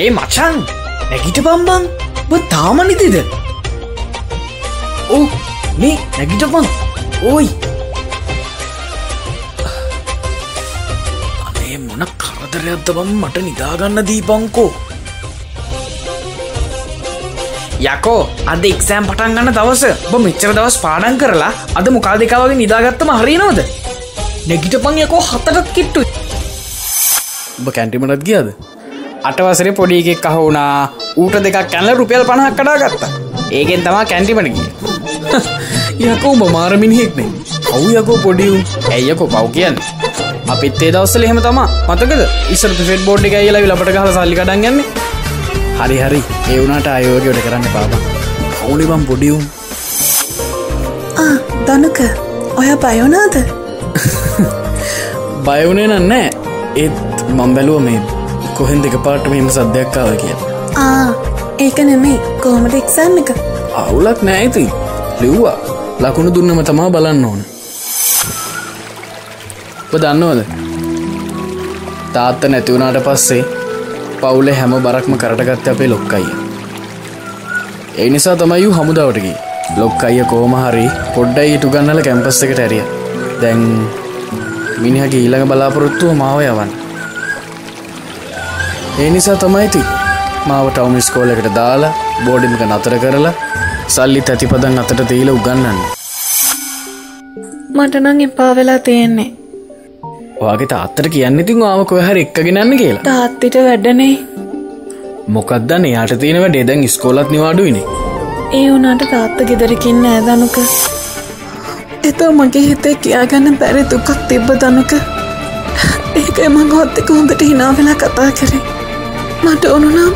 ඒ මචන් නැගිට පම්බං බ තාම නිතිද ඕ මේ නැගිටපන් ඕයි. අනේ මොන කරදරයක්ද බම්? මට නිදාගන්න දීපංකෝ. යකෝ අද එක්සෑම් පටන් ගන්න දවස. බ මෙච්චර දවස් පාඩන් කරලා අද මොකා දෙකාවගේ නිදාගත්තම හරිනවද නැගිටපං යකෝ හතටත් කිට්ටු ඔබ කැන්ටිමටත් ගියද? අටවසරේ පොඩි එකෙක් අහුුණා ඌට දෙකක් කැල්ල රුපියල් පණහක් කඩා ගත්තා. ඒකෙන් තමා කැන්ටිමට ගිය. යකෝ උඹ මාරමිනිහෙක්නේ ඔවු යකෝ පොඩියුම් ඇයියකෝ පව් කියන්න? අපිත් ඒ දවස්සල එහෙම තමා. මතකද? ඉස්සර ෆෙට් බෝඩ් එක ඇයිලා ලපට කහල සල්ලි කඩන් ගන්නේ හරි හරි. ඒ වුණට අයෝගයට කරන්න පාප. කවුලි බම් පොඩියුම් දනුක ඔය බයෝනාද බයවනේ නන්නෑ ඒත් මං බැලුව මේ කොහෙන් දෙක පාට මෙම සද්‍යයක්කාව කිය ආ ඒක නෙමේ කොහොමට එක්සෑම් එක? අවුලක් නෑයිති ලිව්වා. ලකුණු දුන්නම තමා බලන්න ඕන. දන්නවද? තාත්ත නැතිවුණට පස්සේ පවුලේ හැම බරක්ම කරටගත්ත අපේ ලොක්කයිය. ඒ නිසා තමයි හමුදාවටකි ලොක් අයිය කෝම හරි පොඩ්ඩයි ඉටු ගන්නල කැම්පස් එකට ඇරිය. දැන් මිනිහගේ ඊළඟ බලාපොරොත්තුව මාව යවන්න ඒ නිසා තමයිති මාව ටවම ස්කෝලකට දාලා බෝඩිමික නතර කරලා සල්ලි තැතිපදන් අතට තීල උගන්නන්න මටනං එපා වෙලා තියෙන්නේ. ඔයාගේ තාත්තර කියන්න ඉතින් ආවකො හරි එක්කගෙනන්න කියලා. තාත්තිට වැඩනේ මොකක්දන්න යාට තියෙනව ඩෙදැන් ස්කෝලත් නිවාඩුවනේ ඒ වුනාට තාත්ත ගෙදරකින්න ඇදනුක එතෝ මගේ හිතේ කියාගන්න බැරි දුකක් තිබ්බ දනුක. ඒක එම ගොත්තක හොඳට හිනා වෙලා කතා කරේ මට ඕනුනම්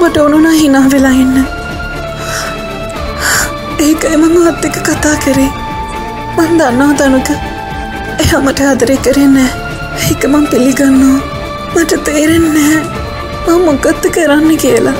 මට ඕනුනා හිනා වෙලා ඉන්න. ඒක එම ගොත්තක කතා කරේ. මන් දන්නවා දනුක එහමට ආදරය කරෙන්නෑ ඒක මං පිළිගන්නවා. මට තේරෙන්නෑ මං මොකත්ත කරන්න කියලා.